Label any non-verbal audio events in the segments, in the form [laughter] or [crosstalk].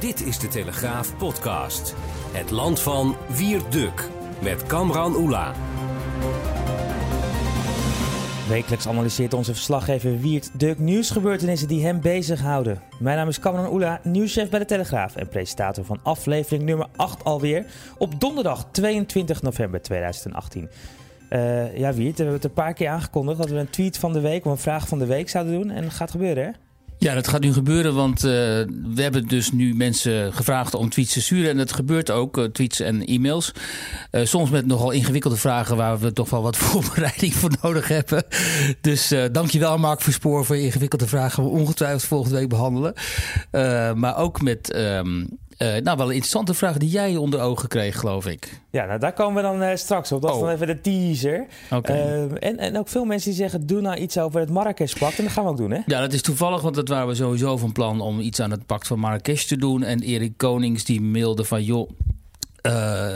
Dit is de Telegraaf podcast. Het land van Wierduk met Kamran Oela. Wekelijks analyseert onze verslaggever Wiert Duk nieuwsgebeurtenissen die hem bezighouden. Mijn naam is Kamran Oela, nieuwschef bij de Telegraaf en presentator van aflevering nummer 8 alweer op donderdag 22 november 2018. Uh, ja, Wiert, we hebben het een paar keer aangekondigd dat we een tweet van de week of een vraag van de week zouden doen. En dat gaat gebeuren, hè? Ja, dat gaat nu gebeuren, want uh, we hebben dus nu mensen gevraagd om tweets te sturen. En dat gebeurt ook, uh, tweets en e-mails. Uh, soms met nogal ingewikkelde vragen waar we toch wel wat [laughs] voorbereiding voor nodig hebben. Dus dankjewel Mark Verspoor voor je ingewikkelde vragen. We ongetwijfeld volgende week behandelen. maar ook met um, uh, nou, wel een interessante vraag die jij onder ogen kreeg, geloof ik. Ja, nou, daar komen we dan uh, straks op. Dat is Oh. dan even de teaser. Uh, en, en ook veel mensen die zeggen, doe nou iets over het Marrakesh-pact. En dat gaan we ook doen, hè? Ja, dat is toevallig, want dat waren we sowieso van plan om iets aan het pact van Marrakesh te doen. En Erik Konings die mailde van, joh,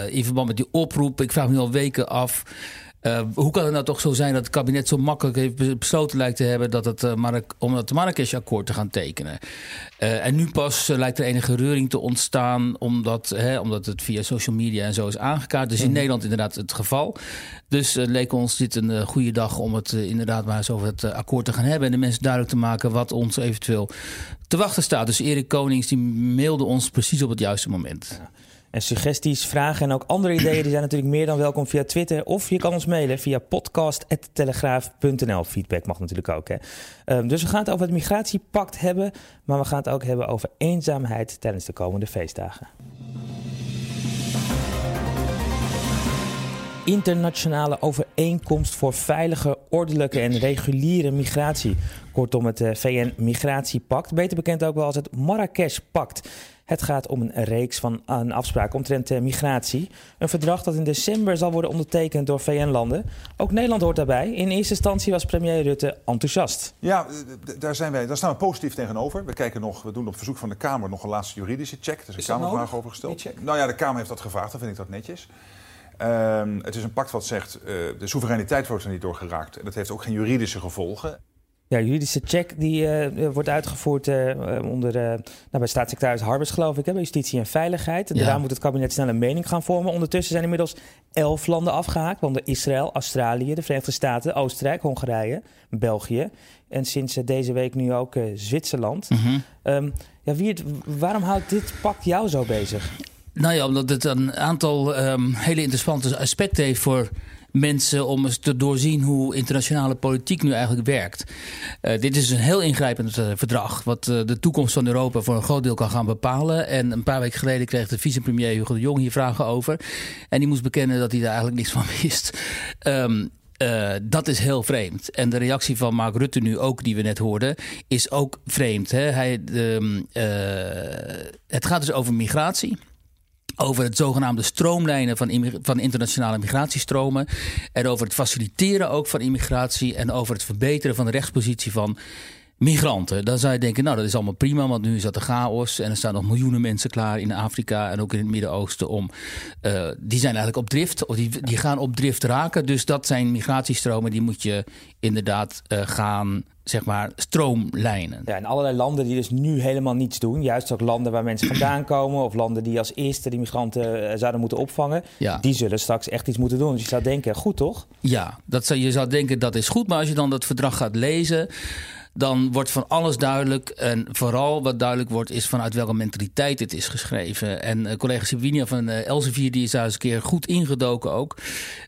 in verband met die oproep, ik vraag me al weken af... Uh, hoe kan het nou toch zo zijn dat het kabinet zo makkelijk heeft besloten lijkt te hebben dat het, uh, Marrak om het Marrakesh-akkoord te gaan tekenen? Uh, en nu pas lijkt er enige reuring te ontstaan omdat, hè, omdat het via social media en zo is aangekaart. Dus in mm. Nederland inderdaad het geval. Dus leek ons dit een goede dag om het inderdaad maar eens over het akkoord te gaan hebben. En de mensen duidelijk te maken wat ons eventueel te wachten staat. Dus Erik Konings die mailde ons precies op het juiste moment. Ja. En suggesties, vragen en ook andere ideeën die zijn natuurlijk meer dan welkom via Twitter. Of je kan ons mailen via podcast.telegraaf.nl. Feedback mag natuurlijk ook. Hè. Um, dus we gaan het over het migratiepact hebben. Maar we gaan het ook hebben over eenzaamheid tijdens de komende feestdagen. Internationale overeenkomst voor veilige, ordelijke en reguliere migratie. Kortom, het VN-migratiepact. Beter bekend ook wel als het Marrakesh-pact. Het gaat om een reeks van een afspraken omtrent uh, migratie. Een verdrag dat in december zal worden ondertekend door VN-landen. Ook Nederland hoort daarbij. In eerste instantie was premier Rutte enthousiast. Ja, daar, zijn wij, daar staan we positief tegenover. We, kijken nog, we doen op verzoek van de Kamer nog een laatste juridische check. Er is een Is Kamervraag over gesteld. Nou ja, de Kamer heeft dat gevraagd, dan vind ik dat netjes. Ehm, het is een pact wat zegt, uh, de soevereiniteit wordt er niet door geraakt. En dat heeft ook geen juridische gevolgen. Ja, juridische check die uh, wordt uitgevoerd uh, onder, uh, nou, bij staatssecretaris Harbers, geloof ik, hè, bij Justitie en Veiligheid. En Ja. daarna moet het kabinet snel een mening gaan vormen. Ondertussen zijn inmiddels elf landen afgehaakt, waaronder Israël, Australië, de Verenigde Staten, Oostenrijk, Hongarije, België. En sinds eh, deze week nu ook eh, Zwitserland. Mhm. Um, ja, Wiert, waarom houdt dit pact jou zo bezig? Nou ja, omdat het een aantal um, hele interessante aspecten heeft voor mensen om eens te doorzien hoe internationale politiek nu eigenlijk werkt. Uh, dit is een heel ingrijpend uh, verdrag, wat uh, de toekomst van Europa voor een groot deel kan gaan bepalen. En een paar weken geleden kreeg de vicepremier Hugo de Jong hier vragen over. En die moest bekennen dat hij daar eigenlijk niks van [laughs] wist. Uh, dat is heel vreemd. En de reactie van Mark Rutte nu ook, die we net hoorden, is ook vreemd. Hè? Hij, uh, het gaat dus over migratie. Over het zogenaamde stroomlijnen van, van, internationale migratiestromen. En over het faciliteren ook van immigratie. En over het verbeteren van de rechtspositie van migranten. Dan zou je denken, nou dat is allemaal prima, want nu is dat de chaos. En er staan nog miljoenen mensen klaar in Afrika en ook in het Midden-Oosten om. Uh, die zijn eigenlijk op drift, of die, die gaan op drift raken. Dus dat zijn migratiestromen, die moet je inderdaad uh, gaan zeg maar, stroomlijnen. Ja, en allerlei landen die dus nu helemaal niets doen. Juist ook landen waar mensen vandaan [clears throat] komen... of landen die als eerste die migranten uh, zouden moeten opvangen... Ja. die zullen straks echt iets moeten doen. Dus je zou denken, goed toch? Ja, dat zou, je zou denken dat is goed. Maar als je dan dat verdrag gaat lezen... dan wordt van alles duidelijk. En vooral wat duidelijk wordt is vanuit welke mentaliteit het is geschreven. En uh, collega Sibinia van uh, Elsevier die is daar eens een keer goed ingedoken ook.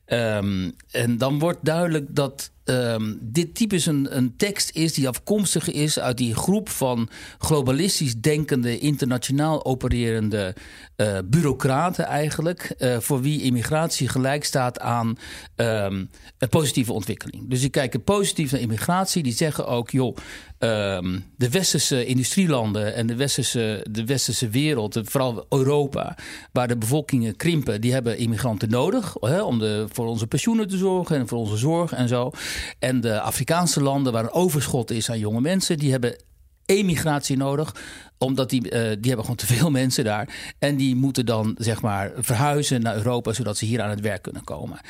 Um, en dan wordt duidelijk dat ehm, dit typisch een, een tekst is die afkomstig is uit die groep van globalistisch denkende, internationaal opererende uh, bureaucraten eigenlijk, uh, voor wie immigratie gelijk staat aan um, een positieve ontwikkeling. Dus die kijken positief naar immigratie, die zeggen ook, joh, um, de westerse industrielanden en de westerse, de westerse wereld, vooral Europa, waar de bevolkingen krimpen, die hebben immigranten nodig om de, voor onze pensioenen te zorgen en voor onze zorg en zo. En de Afrikaanse landen waar een overschot is aan jonge mensen, die hebben emigratie nodig omdat die, uh, die hebben gewoon te veel [laughs] mensen daar. En die moeten dan zeg maar verhuizen naar Europa, zodat ze hier aan het werk kunnen komen.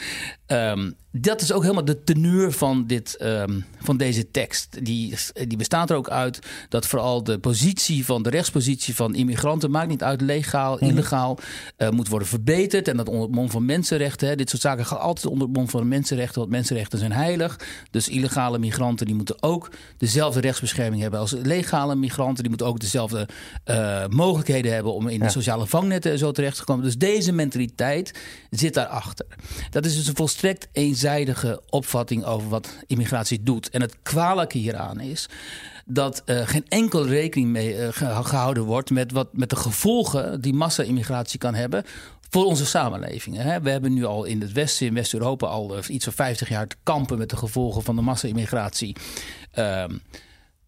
Um, dat is ook helemaal de teneur van, dit, um, van deze tekst. Die, die bestaat er ook uit dat vooral de positie van de rechtspositie van immigranten, maakt niet uit, legaal, mhm. illegaal, uh, moet worden verbeterd. En dat onder het mom van mensenrechten. Hè, dit soort zaken gaan altijd onder het mom van mensenrechten, want mensenrechten zijn heilig. Dus illegale migranten die moeten ook dezelfde rechtsbescherming hebben als legale migranten. Die moeten ook dezelfde uh, mogelijkheden hebben om in de sociale vangnetten zo terecht te komen. Dus deze mentaliteit zit daarachter. Dat is dus een volstrekt eenzijdige opvatting over wat immigratie doet. En het kwalijke hieraan is dat uh, geen enkel rekening mee uh, gehouden wordt met, wat, met de gevolgen die massa-immigratie kan hebben voor onze samenlevingen. We hebben nu al in het Westen, in West-Europa, al iets van 50 jaar te kampen met de gevolgen van de massa-immigratie.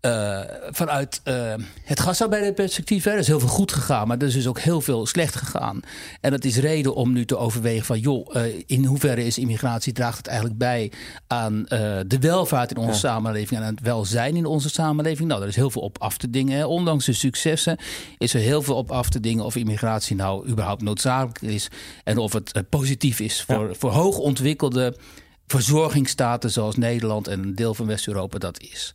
Uh, vanuit uh, het gasarbeiderperspectief. Hè, er is heel veel goed gegaan, maar er is dus ook heel veel slecht gegaan. En dat is reden om nu te overwegen van... joh, uh, in hoeverre is immigratie, draagt het eigenlijk bij... aan de welvaart in onze samenleving... en aan het welzijn in onze samenleving? Nou, er is heel veel op af te dingen. Ondanks de successen is er heel veel op af te dingen... of immigratie nou überhaupt noodzakelijk is... en of het positief is voor, ja. voor hoogontwikkelde verzorgingsstaten... zoals Nederland en een deel van West-Europa dat is.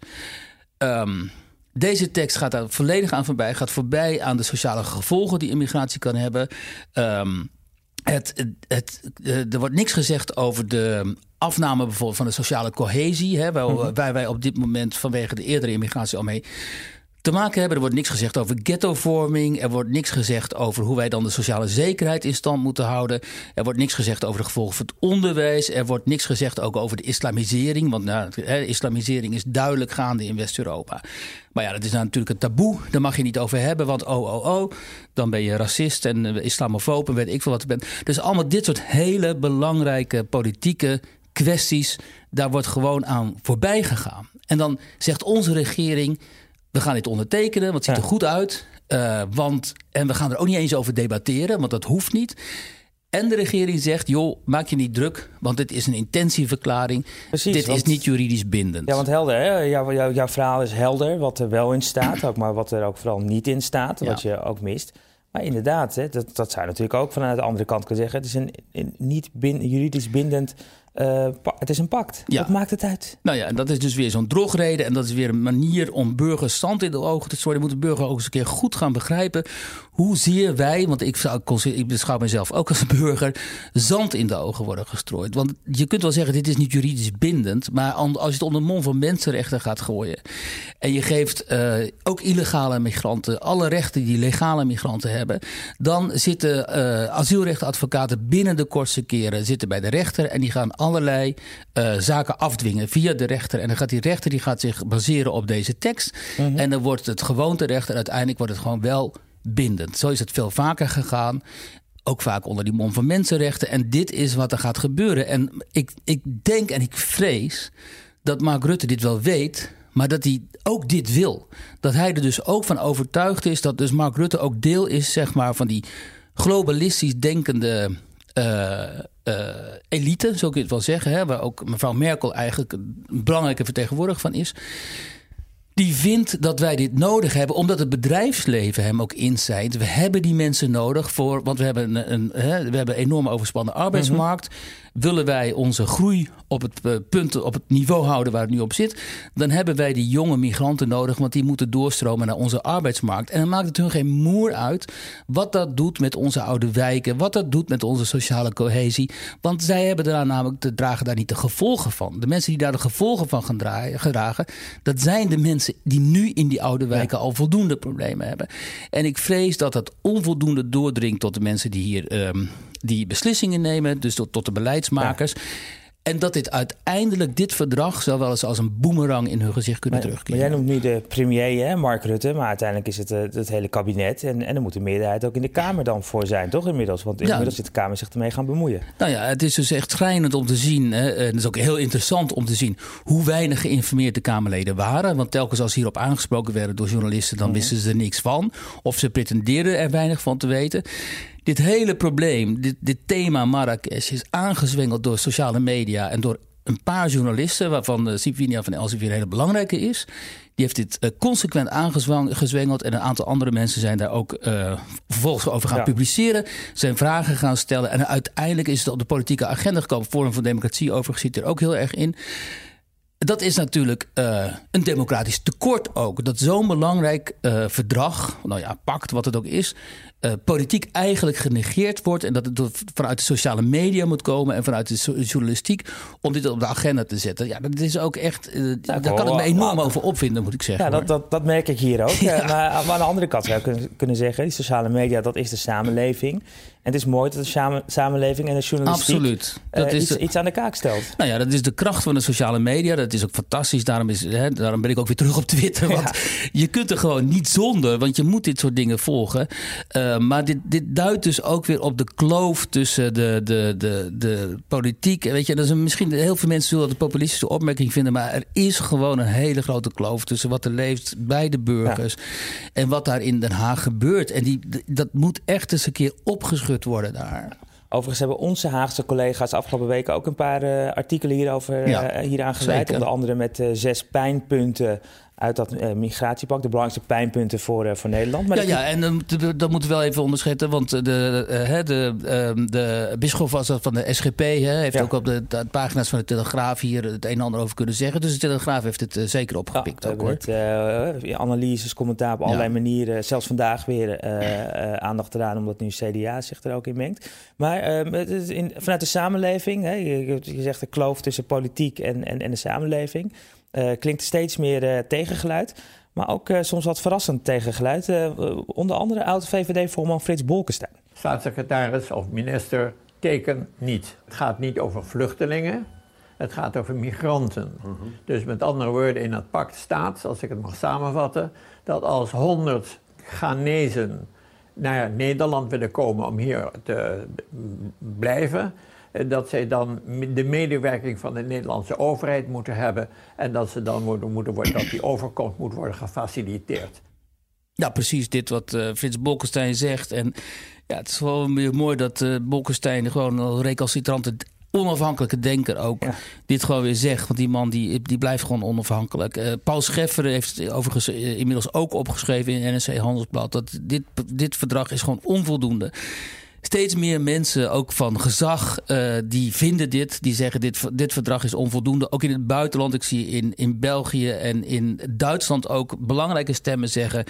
Um, deze tekst gaat daar volledig aan voorbij. Gaat voorbij aan de sociale gevolgen die immigratie kan hebben. Um, het, het, eh, er wordt niks gezegd over de afname bijvoorbeeld van de sociale cohesie. Hè, waar, mm waar wij op dit moment vanwege de eerdere immigratie al mee te maken hebben. Er wordt niks gezegd over ghettovorming. Er wordt niks gezegd over hoe wij dan de sociale zekerheid in stand moeten houden. Er wordt niks gezegd over de gevolgen van het onderwijs. Er wordt niks gezegd ook over de islamisering. Want nou, islamisering is duidelijk gaande in West-Europa. Maar ja, dat is nou natuurlijk een taboe. Daar mag je niet over hebben. Want oh, oh, oh, dan ben je racist en uh, islamofoob en weet ik veel wat je bent. Dus allemaal dit soort hele belangrijke politieke kwesties. Daar wordt gewoon aan voorbij gegaan. En dan zegt onze regering we gaan dit ondertekenen, want het ziet er goed uit. Uh, want, en we gaan er ook niet eens over debatteren, want dat hoeft niet. En de regering zegt, joh, maak je niet druk, want dit is een intentieverklaring. Precies, dit is niet juridisch bindend. Ja, want helder, hè? Jouw, jouw, jouw verhaal is helder, wat er wel in staat, ook maar wat er ook vooral niet in staat, wat je ook mist. Maar inderdaad, hè, dat, dat zou natuurlijk ook vanuit de andere kant kunnen zeggen. Het is een, een niet bin, juridisch bindend uh, het is een pact. Ja. Wat maakt het uit? Nou ja, en dat is dus weer zo'n drogreden. En dat is weer een manier om burgers zand in de ogen te strooien. Moeten burgers ook eens een keer goed gaan begrijpen hoezeer wij, want ik, ik beschouw mezelf ook als een burger, zand in de ogen worden gestrooid. Want je kunt wel zeggen, dit is niet juridisch bindend. Maar als je het onder mond van mensenrechten gaat gooien. en je geeft uh, ook illegale migranten alle rechten die legale migranten hebben. dan zitten uh, asielrechtadvocaten binnen de kortste keren zitten bij de rechter. en die gaan allerlei uh, zaken afdwingen via de rechter. En dan gaat die rechter die gaat zich baseren op deze tekst. Mm -hmm. En dan wordt het gewoonterecht en uiteindelijk wordt het gewoon wel bindend. Zo is het veel vaker gegaan. Ook vaak onder die mond van mensenrechten. En dit is wat er gaat gebeuren. En ik, ik denk en ik vrees dat Mark Rutte dit wel weet. Maar dat hij ook dit wil. Dat hij er dus ook van overtuigd is dat dus Mark Rutte ook deel is zeg maar, van die globalistisch denkende uh, uh, elite, zo kun je het wel zeggen. Hè, waar ook mevrouw Merkel eigenlijk een belangrijke vertegenwoordiger van is die vindt dat wij dit nodig hebben, omdat het bedrijfsleven hem ook inzijt. We hebben die mensen nodig voor, want we hebben een, een, een we hebben een enorm overspannen arbeidsmarkt. -hmm. Willen wij onze groei op het uh, punt, op het niveau houden waar het nu op zit, dan hebben wij die jonge migranten nodig, want die moeten doorstromen naar onze arbeidsmarkt. En dan maakt het hun geen moer uit wat dat doet met onze oude wijken, wat dat doet met onze sociale cohesie. Want zij hebben daar namelijk, dragen daar niet de gevolgen van. De mensen die daar de gevolgen van gaan dragen, dat zijn de mensen die nu in die oude wijken ja. al voldoende problemen hebben. En ik vrees dat dat onvoldoende doordringt tot de mensen die hier um, die beslissingen nemen, dus tot, tot de beleidsmakers. Ja. En dat dit uiteindelijk, dit verdrag, zou wel eens als een boemerang in hun gezicht kunnen Maar, terugkeren. maar jij noemt nu de premier, hè, Mark Rutte, maar uiteindelijk is het eh, het hele kabinet. En, en er moet een meerderheid ook in de Kamer dan voor zijn, toch inmiddels? Want inmiddels zit de Kamer zich ermee gaan bemoeien. Nou ja, het is dus echt schrijnend om te zien. Hè, en het is ook heel interessant om te zien hoe weinig geïnformeerd de Kamerleden waren. Want telkens als hierop aangesproken werden door journalisten, dan wisten ze er niks van. Of ze pretendeerden er weinig van te weten. Dit hele probleem, dit, dit thema Marrakesh, is aangezwengeld door sociale media en door een paar journalisten, waarvan uh, Sipinia van Elsevier een hele belangrijke is. Die heeft dit uh, consequent aangezwengeld. En een aantal andere mensen zijn daar ook uh, vervolgens over gaan Ja. publiceren. Zijn vragen gaan stellen. En uiteindelijk is het op de politieke agenda gekomen. Forum voor Democratie overigens zit er ook heel erg in. Dat is natuurlijk uh, een democratisch tekort ook. Dat zo'n belangrijk uh, verdrag, nou ja, pact, wat het ook is, uh, politiek eigenlijk genegeerd wordt. En dat het vanuit de sociale media moet komen en vanuit de journalistiek om dit op de agenda te zetten. Ja, dat is ook echt. Nou, daar kan ik me enorm over opvinden, moet ik zeggen. Ja, dat, dat, dat merk ik hier ook. [laughs] Ja. Maar, maar, aan de andere kant zou je kunnen, kunnen zeggen, die sociale media, dat is de samenleving. En het is mooi dat de samen, samenleving en de journalistiek Absoluut. Dat uh, is iets, iets, aan de kaak stelt. Nou ja, dat is de kracht van de sociale media. Dat is ook fantastisch. Daarom, is, hè, daarom ben ik ook weer terug op Twitter. [laughs] Want ja. je kunt er gewoon niet zonder, want je moet dit soort dingen volgen. Uh, maar dit, dit duidt dus ook weer op de kloof tussen de, de, de, de politiek. Weet je, dat is een, misschien heel veel mensen zullen dat een populistische opmerking vinden. Maar er is gewoon een hele grote kloof tussen wat er leeft bij de burgers. Ja. En wat daar in Den Haag gebeurt. En die, dat moet echt eens een keer opgeschud worden daar. Overigens hebben onze Haagse collega's afgelopen weken ook een paar uh, artikelen hierover ja, uh. Onder andere met uh, zes pijnpunten uit dat uh, migratiepak. De belangrijkste pijnpunten voor, uh, voor Nederland. Maar ja, ja, en uh, dat moeten we wel even onderschetten. Want de, de, de, ehm, de bisschop was van de SGP. Hè, heeft ja. ook op de, de, pagina's van de Telegraaf hier het een en ander over kunnen zeggen. Dus de Telegraaf heeft het zeker opgepikt. Ja, ook, hoor. Met, analyses, commentaar op allerlei manieren. Zelfs vandaag weer aandacht eraan, omdat nu CDA zich er ook in mengt. Maar ehm, in, vanuit de samenleving, hè, je, je zegt de kloof tussen politiek en, en, en de samenleving. Uh, klinkt steeds meer uh, tegengeluid. Maar ook uh, soms wat verrassend tegengeluid. onder andere oud-VVD-voorman Frits Bolkestein. Staatssecretaris of minister teken niet. Het gaat niet over vluchtelingen. Het gaat over migranten. Uh -huh. Dus met andere woorden, in het pact staat, als ik het mag samenvatten, dat als 100 Ghanezen naar Nederland willen komen om hier te blijven, dat zij dan de medewerking van de Nederlandse overheid moeten hebben en dat ze dan moeten, moeten worden, dat die [clears throat] overkomst moet worden gefaciliteerd. Ja, precies dit wat uh, Frits Bolkestein zegt. En ja, het is gewoon weer mooi dat uh, Bolkestein gewoon een recalcitrante onafhankelijke denker ook ja. dit gewoon weer zegt. Want die man die, die blijft gewoon onafhankelijk. Uh, Paul Scheffer heeft overigens inmiddels ook opgeschreven in NRC Handelsblad... dat dit, dit verdrag is gewoon onvoldoende steeds meer mensen, ook van gezag, uh, die vinden dit. Die zeggen dit, dit verdrag is onvoldoende. Ook in het buitenland. Ik zie in, in België en in Duitsland ook belangrijke stemmen zeggen...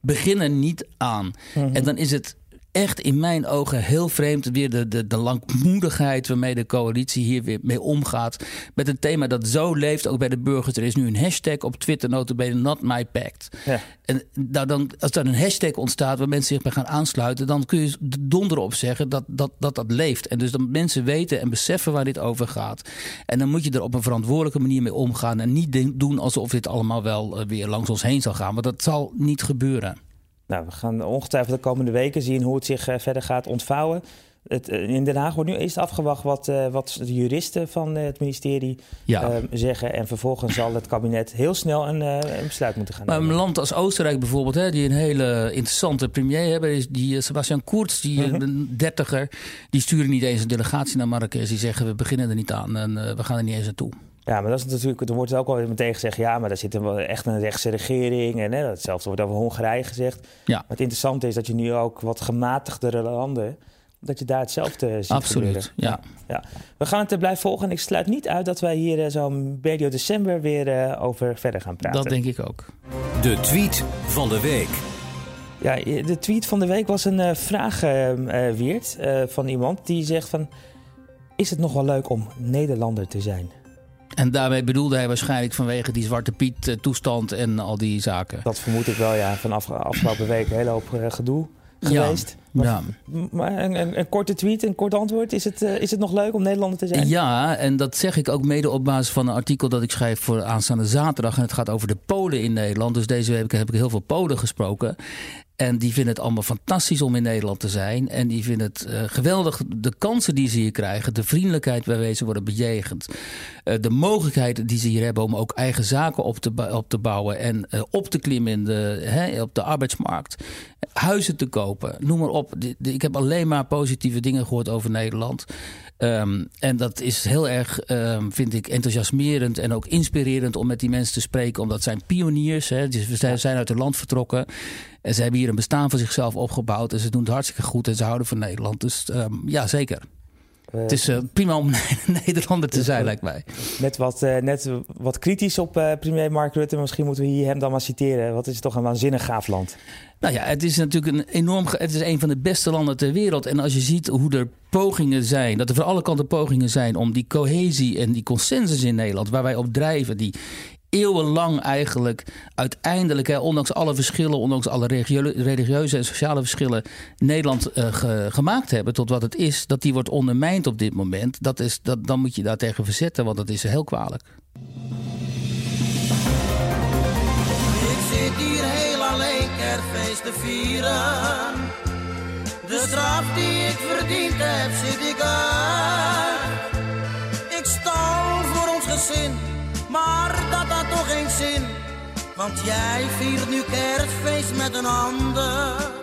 begin er niet aan. Mm -hmm. En dan is het echt in mijn ogen heel vreemd weer de, de, de langmoedigheid waarmee de coalitie hier weer mee omgaat. Met een thema dat zo leeft, ook bij de burgers. Er is nu een hashtag op Twitter, notabene not my pact. Ja. En nou dan, als er een hashtag ontstaat waar mensen zich bij gaan aansluiten, dan kun je donder op zeggen dat dat, dat dat leeft. En dus dat mensen weten en beseffen waar dit over gaat. En dan moet je er op een verantwoordelijke manier mee omgaan en niet doen alsof dit allemaal wel weer langs ons heen zal gaan. Want dat zal niet gebeuren. Nou, we gaan ongetwijfeld de komende weken zien hoe het zich uh, verder gaat ontvouwen. Het, uh, in Den Haag wordt nu eerst afgewacht wat, uh, wat de juristen van het ministerie ja. zeggen. En vervolgens zal het kabinet heel snel een, een besluit moeten gaan maar nemen. een land als Oostenrijk bijvoorbeeld, hè, die een hele interessante premier hebben, is die Sebastian Kurz, die Mhm. een dertiger, die sturen niet eens een delegatie naar Marrakesh. Die zeggen we beginnen er niet aan en we gaan er niet eens naartoe. Ja, maar dat is natuurlijk, er wordt ook al meteen gezegd, ja, maar daar zit een, echt een rechtse regering. En hè, hetzelfde wordt over Hongarije gezegd. Ja. Maar het interessante is dat je nu ook wat gematigdere landen, dat je daar hetzelfde ziet Absoluut, ja. ja. We gaan het blijven volgen en ik sluit niet uit dat wij hier uh, zo medio december weer uh, over verder gaan praten. Dat denk ik ook. De tweet van de week. Ja, de tweet van de week was een uh, vraag, Weert, van iemand die zegt van... Is het nog wel leuk om Nederlander te zijn? En daarmee bedoelde hij waarschijnlijk vanwege die Zwarte Piet-toestand en al die zaken. Dat vermoed ik wel, ja. Van af, afgelopen week een hele hoop uh, gedoe geweest. Ja. Maar een, een, een, korte tweet, een kort antwoord. Is het, uh, is het nog leuk om Nederlander te zijn? Ja, en dat zeg ik ook mede op basis van een artikel dat ik schrijf voor aanstaande zaterdag. En het gaat over de Polen in Nederland. Dus deze week heb ik heel veel Polen gesproken. En die vinden het allemaal fantastisch om in Nederland te zijn. En die vinden het uh, geweldig, de kansen die ze hier krijgen. De vriendelijkheid waarmee ze worden bejegend. Uh, de mogelijkheden die ze hier hebben om ook eigen zaken op te, op te bouwen. En uh, op te klimmen in de, hè, op de arbeidsmarkt. Huizen te kopen, noem maar op. Ik heb alleen maar positieve dingen gehoord over Nederland. Um, en dat is heel erg, um, vind ik, enthousiasmerend en ook inspirerend om met die mensen te spreken. Omdat zijn pioniers, hè, dus we zijn uit het land vertrokken. En ze hebben hier een bestaan van zichzelf opgebouwd. En ze doen het hartstikke goed en ze houden van Nederland. Dus um, ja, zeker. Uh, het is uh, prima om [laughs] Nederlander te zijn, lijkt mij. Net wat, uh, net wat kritisch op premier Mark Rutte. Misschien moeten we hier hem dan maar citeren. Wat is het toch een waanzinnig gaaf land. Nou ja, het is natuurlijk een enorm. Het is een van de beste landen ter wereld. En als je ziet hoe er pogingen zijn, dat er van alle kanten pogingen zijn om die cohesie en die consensus in Nederland, waar wij op drijven, die eeuwenlang eigenlijk uiteindelijk, hè, ondanks alle verschillen, ondanks alle religieuze en sociale verschillen, Nederland ge gemaakt hebben tot wat het is, dat die wordt ondermijnd op dit moment. Dat is, dat, dan moet je daar tegen verzetten, want dat is heel kwalijk. Ik zit hier heel alleen te vieren. De straf die ik verdiend heb, zit ik uit. Ik stal voor ons gezin maar dat had toch geen zin, want jij viert nu kerstfeest met een ander.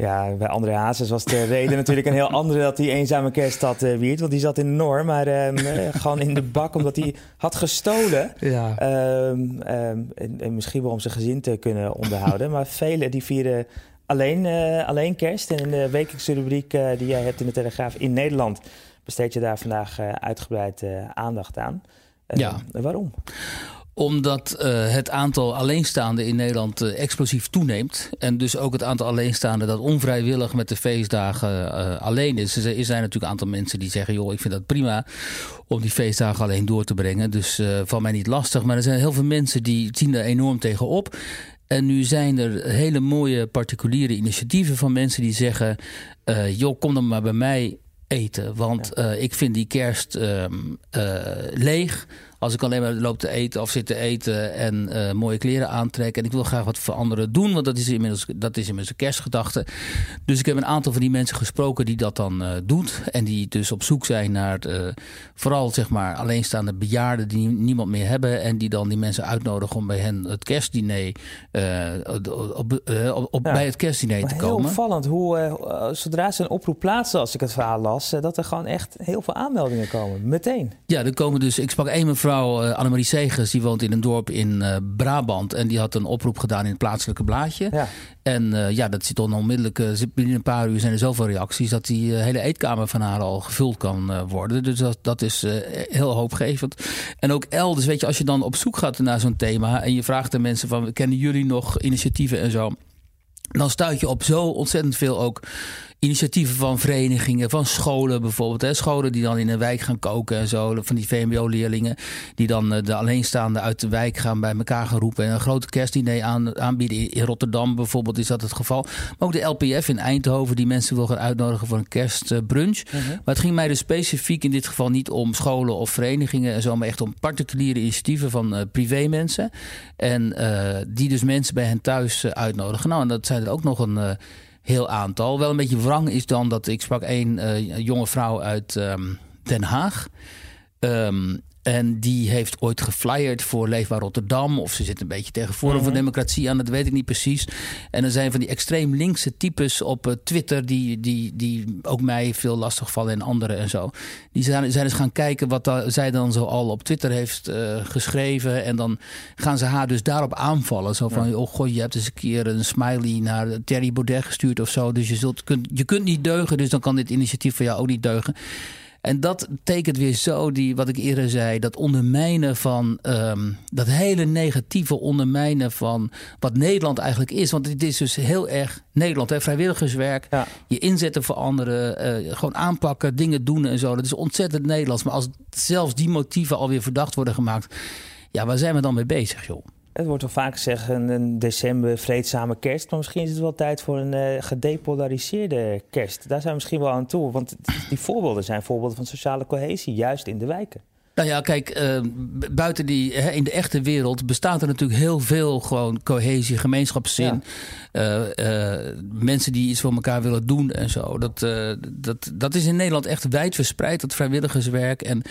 Ja, bij André Hazes was de reden natuurlijk een heel andere dat hij eenzame kerst had uh, wierd. Want die zat in de norm, maar um, gewoon in de bak omdat hij had gestolen. Ja. Um, um, en, en, misschien wel om zijn gezin te kunnen onderhouden. maar velen die vieren alleen, uh, alleen kerst. En in de wekelijkse rubriek uh, die jij hebt in de Telegraaf in Nederland... besteed je daar vandaag uitgebreid aandacht aan. Ja. waarom? Omdat uh, het aantal alleenstaanden in Nederland uh, explosief toeneemt. En dus ook het aantal alleenstaanden dat onvrijwillig met de feestdagen uh, alleen is. Er zijn natuurlijk een aantal mensen die zeggen: joh, ik vind dat prima om die feestdagen alleen door te brengen. Dus van mij niet lastig. Maar er zijn heel veel mensen die zien er enorm tegenop. En nu zijn er hele mooie particuliere initiatieven van mensen die zeggen: joh, kom dan maar bij mij eten. Want ja. uh, ik vind die kerst uh, uh, leeg. Als ik alleen maar loop te eten of zit te eten en uh, mooie kleren aantrek. En ik wil graag wat voor anderen doen, want dat is inmiddels, dat is inmiddels een kerstgedachte. Dus ik heb een aantal van die mensen gesproken die dat dan uh, doet. En die dus op zoek zijn naar uh, vooral zeg maar alleenstaande bejaarden die niemand meer hebben. En die dan die mensen uitnodigen om bij hen het kerstdiner op, op, op ja, bij het kerstdiner te komen. Heel opvallend hoe zodra ze een oproep plaatsen, als ik het verhaal las, dat er gewoon echt heel veel aanmeldingen komen. Meteen. Ja, er komen dus, ik sprak één mevrouw mevrouw uh, Annemarie Segers, die woont in een dorp in uh, Brabant. En die had een oproep gedaan in het plaatselijke blaadje. Ja. En uh, ja, dat zit dan onmiddellijk, binnen een paar uur zijn er zoveel reacties... dat die hele eetkamer van haar al gevuld kan worden. Dus dat, dat is heel hoopgevend. En ook elders, weet je, als je dan op zoek gaat naar zo'n thema... en je vraagt de mensen van, kennen jullie nog initiatieven en zo... dan stuit je op zo ontzettend veel ook initiatieven van verenigingen, van scholen bijvoorbeeld. Hè. Scholen die dan in een wijk gaan koken en zo. Van die VMBO-leerlingen die dan uh, de alleenstaanden uit de wijk gaan bij elkaar gaan roepen. En een grote kerstdiner aan, aanbieden. In Rotterdam bijvoorbeeld is dat het geval. Maar ook de LPF in Eindhoven die mensen wil gaan uitnodigen voor een kerstbrunch. Uh, Maar het ging mij dus specifiek in dit geval niet om scholen of verenigingen en zo. Maar echt om particuliere initiatieven van uh, privémensen. En die dus mensen bij hen thuis uitnodigen. Nou, en dat zijn er ook nog een heel aantal. Wel een beetje wrang is dan dat ik sprak een uh, jonge vrouw uit um, Den Haag. Um, en die heeft ooit geflyerd voor Leefbaar Rotterdam. Of ze zit een beetje tegen Forum mm -hmm. voor Democratie aan, dat weet ik niet precies. En er zijn van die extreem linkse types op uh, Twitter... Die, die, die ook mij veel lastig vallen en anderen en zo. Die zijn, zijn eens gaan kijken wat zij dan zo al op Twitter heeft uh, geschreven. En dan gaan ze haar dus daarop aanvallen. Zo van, ja. oh god, je hebt eens een keer een smiley naar Thierry Baudet gestuurd of zo. Dus je, zult, kunt, je kunt niet deugen, dus dan kan dit initiatief voor jou ook niet deugen. En dat tekent weer zo, die, wat ik eerder zei, dat ondermijnen van um, dat hele negatieve ondermijnen van wat Nederland eigenlijk is. Want het is dus heel erg Nederland, hè? vrijwilligerswerk, ja. je inzetten voor anderen, uh, gewoon aanpakken, dingen doen en zo. Dat is ontzettend Nederlands. Maar als zelfs die motieven alweer verdacht worden gemaakt, ja, waar zijn we dan mee bezig, joh? Het wordt wel vaak gezegd een, een december vreedzame kerst. Maar misschien is het wel tijd voor een uh, gedepolariseerde kerst. Daar zijn we misschien wel aan toe. Want die voorbeelden zijn voorbeelden van sociale cohesie, juist in de wijken. Nou ja, kijk, uh, buiten die, hè, in de echte wereld bestaat er natuurlijk heel veel gewoon cohesie, gemeenschapszin. Ja. Uh, mensen die iets voor elkaar willen doen en zo. Dat, dat, dat is in Nederland echt wijd verspreid, dat vrijwilligerswerk. En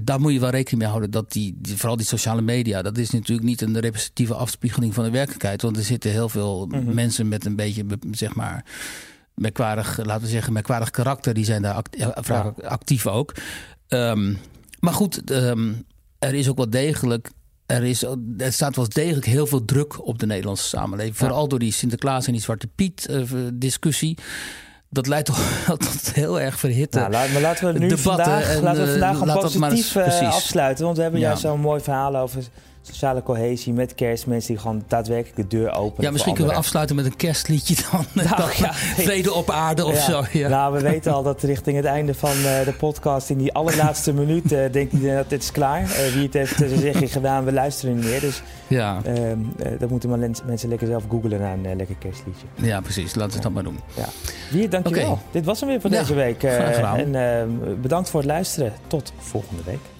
daar moet je wel rekening mee houden dat die, die, vooral die sociale media, dat is natuurlijk niet een representatieve afspiegeling van de werkelijkheid. Want er zitten heel veel mm -hmm. mensen met een beetje, zeg maar merkwaardig, laten we zeggen, merkwaardig karakter. Die zijn daar act actief ook. Um, maar goed, um, er is ook wel degelijk. Er, is, er staat wel degelijk heel veel druk op de Nederlandse samenleving. Ja. Vooral door die Sinterklaas en die Zwarte Piet uh, discussie. Dat leidt toch [laughs] tot heel erg verhitte nou, laat, maar laten we nu vandaag, en, laten we vandaag gewoon positief eens, uh, afsluiten. Want we hebben ja. juist zo'n mooi verhaal over sociale cohesie met kerst. Mensen die gewoon daadwerkelijk de deur openen. Ja, misschien kunnen we afsluiten met een kerstliedje dan. [laughs] Nou, dan ja, vrede op aarde of ja. zo. Ja. Nou, we weten al dat richting het einde van uh, de podcast... in die allerlaatste [laughs] minuut uh, denk ik dat dit is klaar. Uh, wie het heeft uh, zich gedaan, we luisteren niet meer. Dus ja. dan moeten maar mensen lekker zelf googlen naar een lekker kerstliedje. Ja, precies. Laten we het dan maar doen. Ja. Wie, dankjewel. Okay. Dit was hem weer voor deze week. en bedankt voor het luisteren. Tot volgende week.